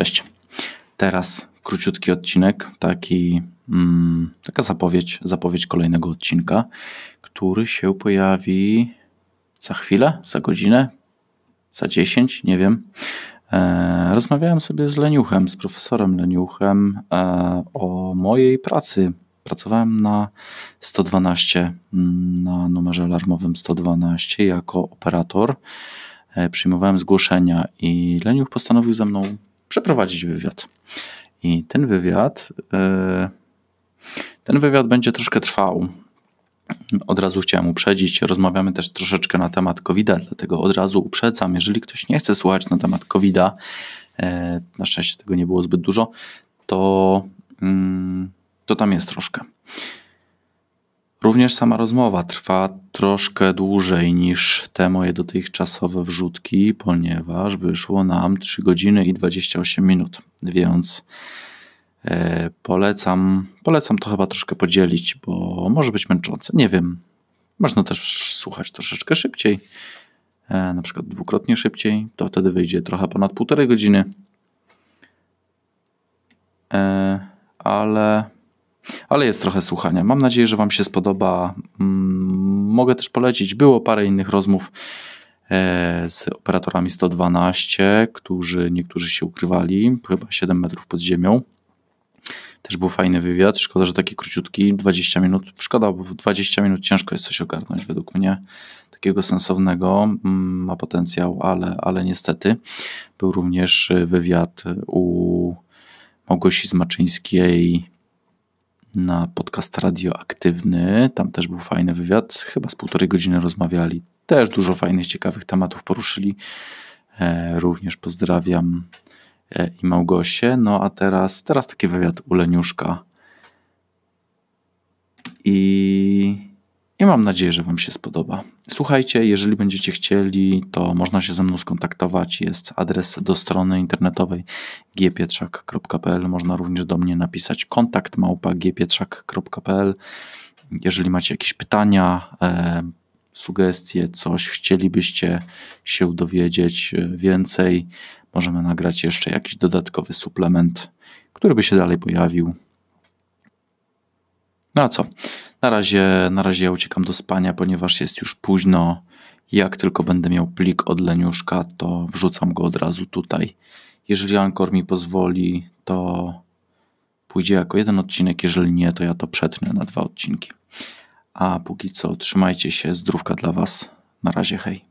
Cześć. Teraz króciutki odcinek, taki, mm, taka zapowiedź, zapowiedź kolejnego odcinka, który się pojawi za chwilę, za godzinę, za 10, nie wiem. E, rozmawiałem sobie z Leniuchem, z profesorem Leniuchem e, o mojej pracy. Pracowałem na 112, mm, na numerze alarmowym 112 jako operator. E, przyjmowałem zgłoszenia i Leniuch postanowił ze mną przeprowadzić wywiad. I ten wywiad, e, ten wywiad będzie troszkę trwał. Od razu chciałem uprzedzić, rozmawiamy też troszeczkę na temat COVID-a, dlatego od razu uprzedzam, jeżeli ktoś nie chce słuchać na temat COVID-a, e, na szczęście tego nie było zbyt dużo, to, mm, to tam jest troszkę. Również sama rozmowa trwa troszkę dłużej niż te moje dotychczasowe wrzutki, ponieważ wyszło nam 3 godziny i 28 minut, więc e, polecam, polecam to chyba troszkę podzielić, bo może być męczące. Nie wiem. Można też słuchać troszeczkę szybciej, e, na przykład dwukrotnie szybciej, to wtedy wyjdzie trochę ponad półtorej godziny. E, ale ale jest trochę słuchania. Mam nadzieję, że Wam się spodoba. Mm, mogę też polecić. Było parę innych rozmów e, z operatorami 112, którzy niektórzy się ukrywali, chyba 7 metrów pod ziemią. Też był fajny wywiad. Szkoda, że taki króciutki, 20 minut. Szkoda, bo w 20 minut ciężko jest coś ogarnąć według mnie. Takiego sensownego mm, ma potencjał, ale, ale niestety był również wywiad u Małgosi Zmaczyńskiej na podcast radioaktywny. Tam też był fajny wywiad. Chyba z półtorej godziny rozmawiali. Też dużo fajnych, ciekawych tematów poruszyli. E, również pozdrawiam e, i Małgosię. No a teraz, teraz taki wywiad u Leniuszka. I i mam nadzieję, że Wam się spodoba. Słuchajcie, jeżeli będziecie chcieli, to można się ze mną skontaktować. Jest adres do strony internetowej gpietrzak.pl. Można również do mnie napisać kontakt małpa gpietrzak.pl. Jeżeli macie jakieś pytania, e, sugestie, coś chcielibyście się dowiedzieć więcej, możemy nagrać jeszcze jakiś dodatkowy suplement, który by się dalej pojawił. No a co? Na razie, na razie ja uciekam do spania, ponieważ jest już późno. Jak tylko będę miał plik od Leniuszka, to wrzucam go od razu tutaj. Jeżeli Ankor mi pozwoli, to pójdzie jako jeden odcinek. Jeżeli nie, to ja to przetnę na dwa odcinki. A póki co, trzymajcie się. Zdrówka dla Was. Na razie, hej.